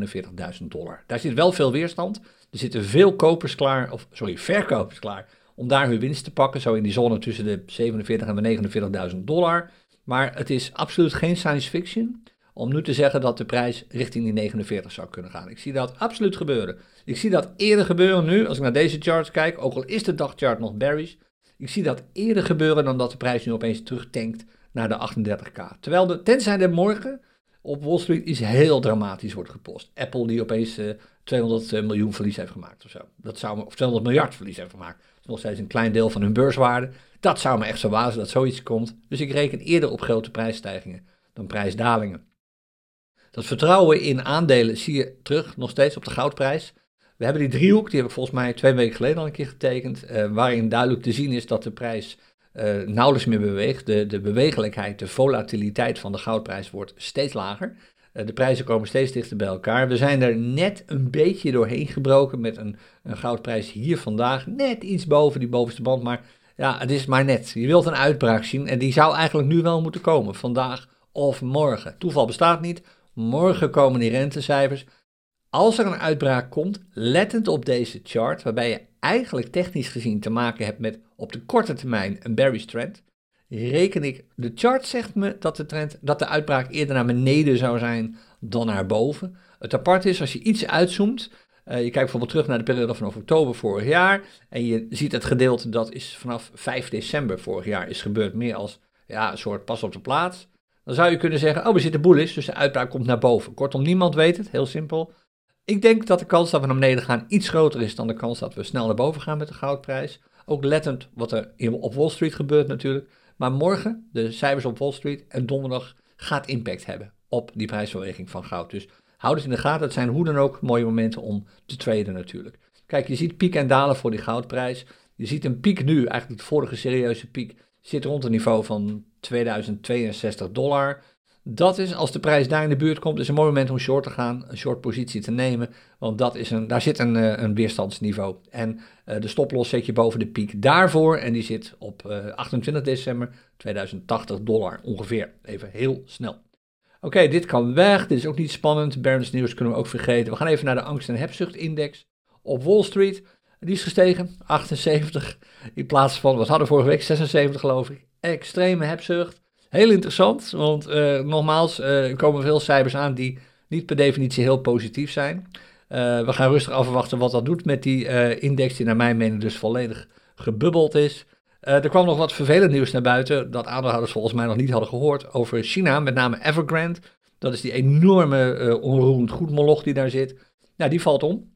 49.000 dollar. Daar zit wel veel weerstand. Er zitten veel kopers klaar, of sorry, verkopers klaar, om daar hun winst te pakken. Zo in die zone tussen de 47 en de 49.000 dollar. Maar het is absoluut geen science fiction om nu te zeggen dat de prijs richting die 49 zou kunnen gaan. Ik zie dat absoluut gebeuren. Ik zie dat eerder gebeuren nu, als ik naar deze charts kijk, ook al is de dagchart nog bearish. Ik zie dat eerder gebeuren dan dat de prijs nu opeens terugtankt naar de 38k. Terwijl de, tenzij de morgen op Wall Street iets heel dramatisch wordt gepost. Apple die opeens 200 eh, miljoen verlies heeft gemaakt of zo. Dat zou of 200 miljard verlies heeft gemaakt. Dat is nog steeds een klein deel van hun beurswaarde. Dat zou me echt zo wazen dat zoiets komt. Dus ik reken eerder op grote prijsstijgingen dan prijsdalingen. Dat vertrouwen in aandelen zie je terug nog steeds op de goudprijs. We hebben die driehoek, die heb ik volgens mij twee weken geleden al een keer getekend, uh, waarin duidelijk te zien is dat de prijs uh, nauwelijks meer beweegt. De, de bewegelijkheid, de volatiliteit van de goudprijs wordt steeds lager. Uh, de prijzen komen steeds dichter bij elkaar. We zijn er net een beetje doorheen gebroken met een, een goudprijs hier vandaag. Net iets boven die bovenste band, maar ja, het is maar net. Je wilt een uitbraak zien en die zou eigenlijk nu wel moeten komen, vandaag of morgen. Toeval bestaat niet. Morgen komen die rentecijfers. Als er een uitbraak komt, lettend op deze chart, waarbij je eigenlijk technisch gezien te maken hebt met op de korte termijn een bearish trend, reken ik, de chart zegt me dat de, trend, dat de uitbraak eerder naar beneden zou zijn dan naar boven. Het apart is, als je iets uitzoomt, uh, je kijkt bijvoorbeeld terug naar de periode vanaf oktober vorig jaar en je ziet het gedeelte dat is vanaf 5 december vorig jaar is gebeurd, meer als ja, een soort pas op de plaats. Dan zou je kunnen zeggen, oh we zitten bullish, dus de uitbraak komt naar boven. Kortom, niemand weet het, heel simpel. Ik denk dat de kans dat we naar beneden gaan iets groter is dan de kans dat we snel naar boven gaan met de goudprijs. Ook lettend wat er op Wall Street gebeurt natuurlijk. Maar morgen, de cijfers op Wall Street en donderdag gaat impact hebben op die prijsbeweging van goud. Dus houd het in de gaten. Het zijn hoe dan ook mooie momenten om te traden natuurlijk. Kijk, je ziet pieken en dalen voor die goudprijs. Je ziet een piek nu, eigenlijk de vorige serieuze piek, zit rond het niveau van 2062 dollar. Dat is, als de prijs daar in de buurt komt, is een mooi moment om short te gaan, een short positie te nemen. Want dat is een, daar zit een, eh, een weerstandsniveau. En uh, de stoploss zet je boven de piek daarvoor. En die zit op uh, eh, 28 december 2080 dollar ongeveer. Even heel snel. Oké, dit kan weg. Dit is ook niet spannend. Barron's nieuws kunnen we ook vergeten. We gaan even naar de angst- en hebzuchtindex op Wall Street. Die is gestegen, 78 in plaats van, wat hadden we vorige week, 76 geloof ik. Extreme hebzucht. Heel interessant, want uh, nogmaals, uh, er komen veel cijfers aan die niet per definitie heel positief zijn. Uh, we gaan rustig afwachten wat dat doet met die index, die naar mijn mening dus volledig gebubbeld is. er kwam nog wat vervelend nieuws naar buiten, dat aandeelhouders volgens mij nog niet hadden gehoord, over China, met name Evergrande. Dat is die enorme onroerend goedmoloch die daar zit. Nou, die valt om.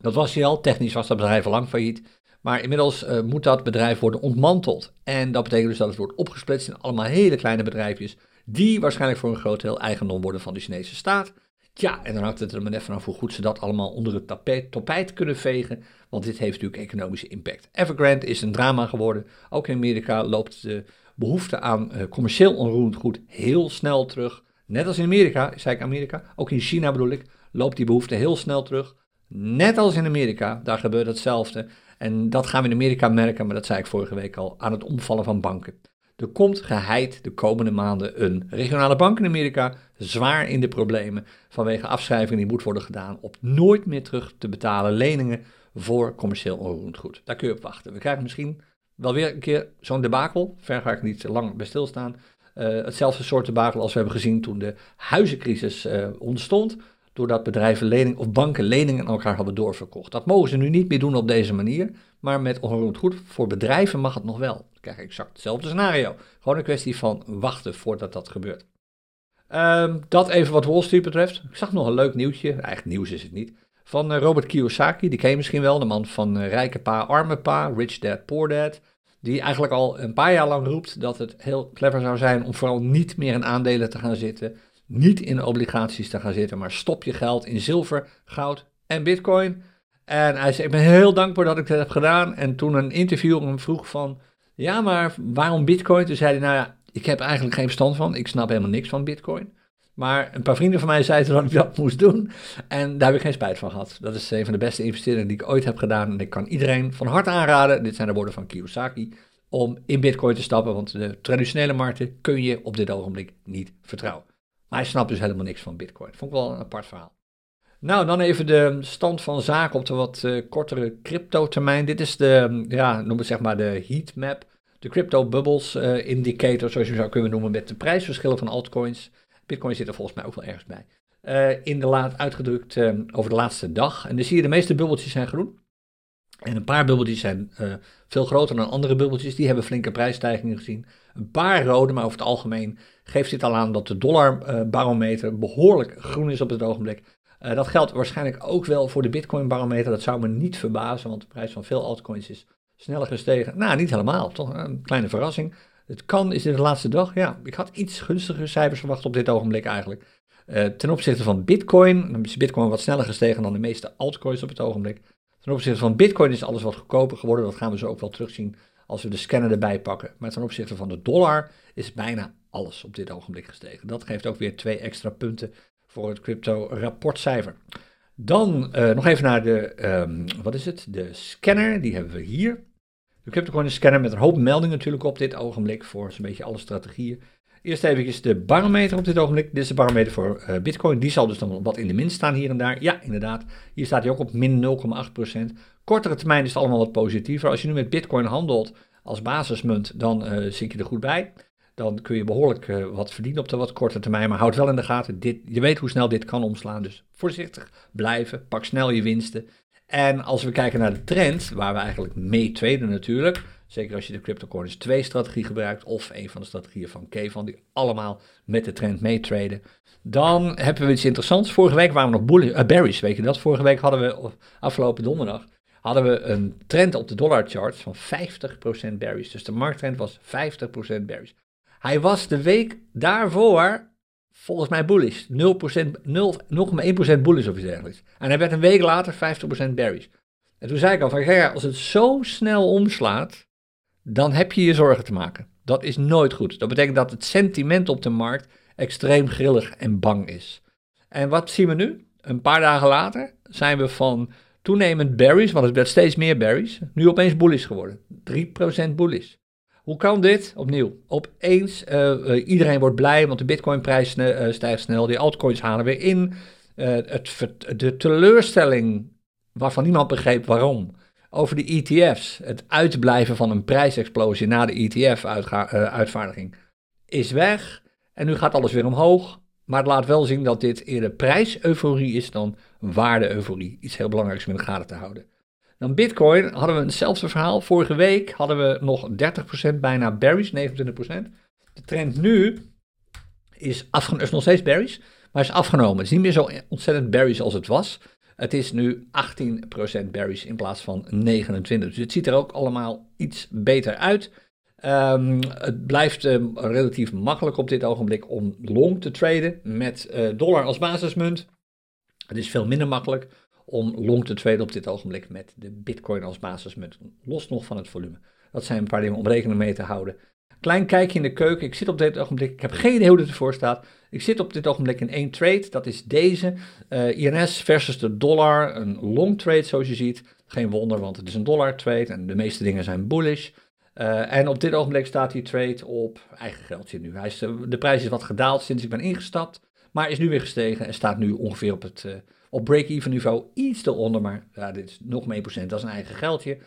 Dat was hij al, technisch was dat bedrijf al lang failliet. Maar inmiddels uh, moet dat bedrijf worden ontmanteld. En dat betekent dus dat het wordt opgesplitst in allemaal hele kleine bedrijfjes. Die waarschijnlijk voor een groot deel eigendom worden van de Chinese staat. Ja, en dan hangt het er maar net vanaf hoe goed ze dat allemaal onder het tapijt, tapijt kunnen vegen. Want dit heeft natuurlijk economische impact. Evergrande is een drama geworden. Ook in Amerika loopt de behoefte aan uh, commercieel onroerend goed heel snel terug. Net als in Amerika, zei ik Amerika, ook in China bedoel ik, loopt die behoefte heel snel terug. Net als in Amerika, daar gebeurt hetzelfde. En dat gaan we in Amerika merken, maar dat zei ik vorige week al, aan het omvallen van banken. Er komt geheid de komende maanden een regionale bank in Amerika zwaar in de problemen vanwege afschrijvingen die moet worden gedaan op nooit meer terug te betalen leningen voor commercieel onroerend goed. Daar kun je op wachten. We krijgen misschien wel weer een keer zo'n debakel, ver ga ik niet lang bij stilstaan. Uh, hetzelfde soort debakel als we hebben gezien toen de huizencrisis uh, ontstond doordat bedrijven lening, of banken leningen aan elkaar hadden doorverkocht. Dat mogen ze nu niet meer doen op deze manier, maar met onroerend goed, voor bedrijven mag het nog wel. Dan krijg je exact hetzelfde scenario. Gewoon een kwestie van wachten voordat dat gebeurt. Um, dat even wat Wall Street betreft. Ik zag nog een leuk nieuwtje, eigenlijk nieuws is het niet, van uh, Robert Kiyosaki, die ken je misschien wel, de man van uh, Rijke Pa, Arme Pa, Rich Dad, Poor Dad. Die eigenlijk al een paar jaar lang roept dat het heel clever zou zijn om vooral niet meer in aandelen te gaan zitten, niet in obligaties te gaan zitten, maar stop je geld in zilver, goud en bitcoin. En hij zei, ik ben heel dankbaar dat ik dat heb gedaan. En toen een interview hem vroeg van, ja, maar waarom bitcoin? Toen zei hij, nou ja, Ik heb eigenlijk geen verstand van. Ik snap helemaal niks van Bitcoin. Maar een paar vrienden van mij zeiden dat ik dat moest doen. En daar heb ik geen spijt van gehad. Dat is een van de beste investeringen die ik ooit heb gedaan. En ik kan iedereen van harte aanraden. Dit zijn de woorden van Kiyosaki. Om in Bitcoin te stappen. Want de traditionele markten kun je op dit ogenblik niet vertrouwen. Maar hij snapt dus helemaal niks van Bitcoin. Vond ik wel een apart verhaal. Nou, dan even de stand van zaken op de wat uh, kortere crypto-termijn. Dit is de, ja, noem het zeg maar de heatmap. De crypto bubbles uh, indicator, zoals je zou kunnen noemen, met de prijsverschillen van altcoins. Bitcoin zit er volgens mij ook wel ergens bij. Uh, in de laat uitgedrukt over de laatste dag. En dan zie je de meeste bubbeltjes zijn groen. En een paar bubbeltjes zijn veel groter dan andere bubbeltjes. Die hebben flinke prijsstijgingen gezien. Een paar rode, maar over het algemeen geeft dit al aan dat de dollarbarometer behoorlijk groen is op het ogenblik. Uh, dat geldt waarschijnlijk ook wel voor de Bitcoin-barometer. Dat zou me niet verbazen, want de prijs van veel altcoins is sneller gestegen. Nou, niet helemaal, toch een kleine verrassing. Het kan, is in de laatste dag, ja, ik had iets gunstigere cijfers verwacht op dit ogenblik eigenlijk. Uh, ten opzichte van Bitcoin, dan is Bitcoin wat sneller gestegen dan de meeste altcoins op het ogenblik. Ten opzichte van Bitcoin is alles wat goedkoper geworden. Dat gaan we zo ook wel terugzien als we de scanner erbij pakken. Maar ten opzichte van de dollar is bijna alles op dit ogenblik gestegen. Dat geeft ook weer twee extra punten voor het crypto-rapportcijfer. Dan uh, nog even naar de, um, wat is het, de scanner, die hebben we hier. De CryptoCoin scanner met een hoop meldingen natuurlijk op dit ogenblik voor zo'n beetje alle strategieën. Eerst even de barometer op dit ogenblik. Dit is de barometer voor uh, Bitcoin. Die zal dus dan wat in de min staan hier en daar. Ja, inderdaad. Hier staat hij ook op min 0,8%. Kortere termijn is het allemaal wat positiever. Als je nu met Bitcoin handelt als basismunt, dan uh, je er goed bij dan kun je behoorlijk uh, wat verdienen op de wat korte termijn. Maar houd wel in de gaten, dit, je weet hoe snel dit kan omslaan. Dus voorzichtig blijven, pak snel je winsten. En als we kijken naar de trend, waar we eigenlijk mee traden natuurlijk. Zeker als je de CryptoCoins 2 strategie gebruikt of een van de strategieën van Kevan, die allemaal met de trend meetraden. Dan hebben we iets interessants. Vorige week waren we nog bullish, berries, weet je dat? Vorige week hadden we, afgelopen donderdag, hadden we een trend op de dollar charts van 50% berries. Dus de markttrend was 50% berries. Hij was de week daarvoor volgens mij bullish. 0%, 0,1% bullish of iets dergelijks. En hij werd een week later 50% bearish. En toen zei ik al van, ja, als het zo snel omslaat, dan heb je je zorgen te maken. Dat is nooit goed. Dat betekent dat het sentiment op de markt extreem grillig en bang is. En wat zien we nu? Een paar dagen later zijn we van toenemend berries, want het werd steeds meer berries, nu opeens bullish geworden. 3% bullish. Hoe kan dit? Opnieuw, opeens, uh, iedereen wordt blij, want de bitcoinprijs uh, stijgt snel, die altcoins halen weer in. de teleurstelling, waarvan niemand begreep waarom, over de ETF's, het uitblijven van een prijsexplosie na de ETF-uitvaardiging, is weg. En nu gaat alles weer omhoog. Maar het laat wel zien dat dit eerder prijs-euforie is dan waarde-euforie. Iets heel belangrijks om in de gaten te houden. Dan Bitcoin hadden we hetzelfde verhaal. Vorige week hadden we nog 30% bijna berries, 29%. De trend nu is, afgenomen, is nog steeds berries, maar is afgenomen. Het is niet meer zo ontzettend berries als het was. Het is nu 18% berries in plaats van 29%. Dus het ziet er ook allemaal iets beter uit. Um, het blijft um, relatief makkelijk op dit ogenblik om long te traden met uh, dollar als basismunt. Het is veel minder makkelijk om long te traden op dit ogenblik met de Bitcoin als basismunt. Los nog van het volume. Dat zijn een paar dingen om rekening mee te houden. Klein kijkje in de keuken. Ik zit op dit ogenblik, ik heb geen idee hoe dit ervoor staat. Ik zit op dit ogenblik in één trade. Dat is deze. Uh, INS versus de dollar. Een long trade zoals je ziet. Geen wonder, want het is een dollar trade en de meeste dingen zijn bullish. Uh, en op dit ogenblik staat die trade op eigen geldje nu. Hij is, de prijs is wat gedaald sinds ik ben ingestapt. Maar is nu weer gestegen en staat nu ongeveer op het... Op break-even niveau iets eronder, maar ja, dit is nog meer procent, dat is een eigen geldje.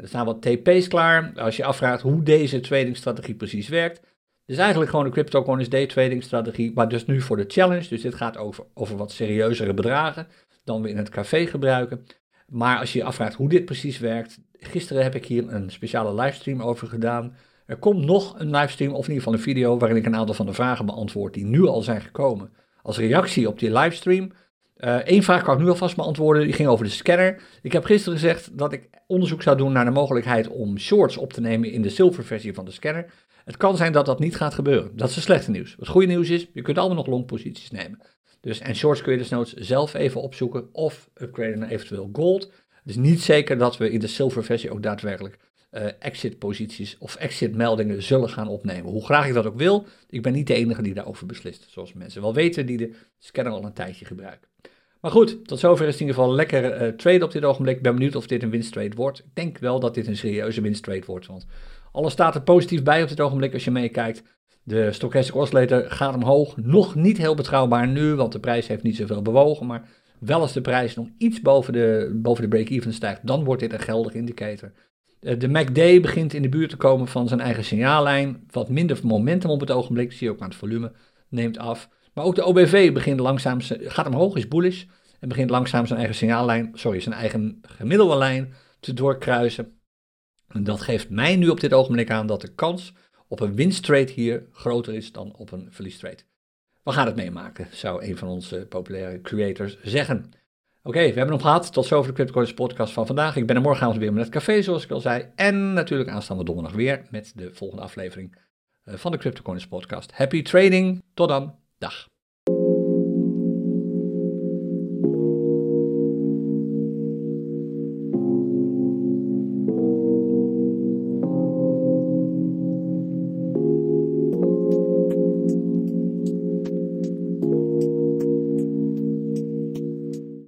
Er staan wat TP's klaar. Als je afvraagt hoe deze tradingstrategie precies werkt. Het is eigenlijk gewoon een cryptocurrency day trading strategie, maar dus nu voor de challenge. Dus dit gaat over, over wat serieuzere bedragen dan we in het café gebruiken. Maar als je je afvraagt hoe dit precies werkt, gisteren heb ik hier een speciale livestream over gedaan. Er komt nog een livestream, of in ieder geval een video, waarin ik een aantal van de vragen beantwoord die nu al zijn gekomen. Als reactie op die livestream Eén eh, vraag kan ik nu alvast beantwoorden, die ging over de scanner. Ik heb gisteren gezegd dat ik onderzoek zou doen naar de mogelijkheid om shorts op te nemen in de zilverversie van de scanner. Het kan zijn dat dat niet gaat gebeuren. Dat is het slechte nieuws. Het goede nieuws is, je kunt allemaal nog long posities nemen. Dus, en shorts kun je desnoods zelf even opzoeken of upgraden naar eventueel gold. Het is niet zeker dat we in de zilverversie ook daadwerkelijk uh, exit posities of exit meldingen zullen gaan opnemen. Hoe graag ik dat ook wil, ik ben niet de enige die daarover beslist. Zoals mensen wel weten die de scanner al een tijdje gebruiken. Maar goed, tot zover is het in ieder geval lekker uh, trade op dit ogenblik. Ik ben benieuwd of dit een winsttrade wordt. Ik denk wel dat dit een serieuze winsttrade wordt, want alles staat er positief bij op dit ogenblik als je meekijkt. De stochastic oscillator gaat omhoog. Nog niet heel betrouwbaar nu, want de prijs heeft niet zoveel bewogen. Maar wel als de prijs nog iets boven de, boven de break-even stijgt, dan wordt dit een geldig indicator. Eh, de MACD begint in de buurt te komen van zijn eigen signaallijn. Wat minder momentum op het ogenblik, zie je ook aan het volume, neemt af. Maar ook de OBV begint langzaam, gaat omhoog, is bullish. En begint langzaam zijn eigen signaallijn, sorry, zijn eigen gemiddelde lijn te doorkruisen. En dat geeft mij nu op dit ogenblik aan dat de kans op een winsttrade hier groter is dan op een verliestrade. We gaan het meemaken, zou een van onze populaire creators zeggen. Oké, we hebben hem gehad. Tot zover de CryptoCoins podcast van vandaag. Ik ben er morgenavond weer met het café, zoals ik al zei. En natuurlijk aanstaande donderdag weer met de volgende aflevering eh, van de CryptoCoins podcast. Happy trading. Tot dan. Dag.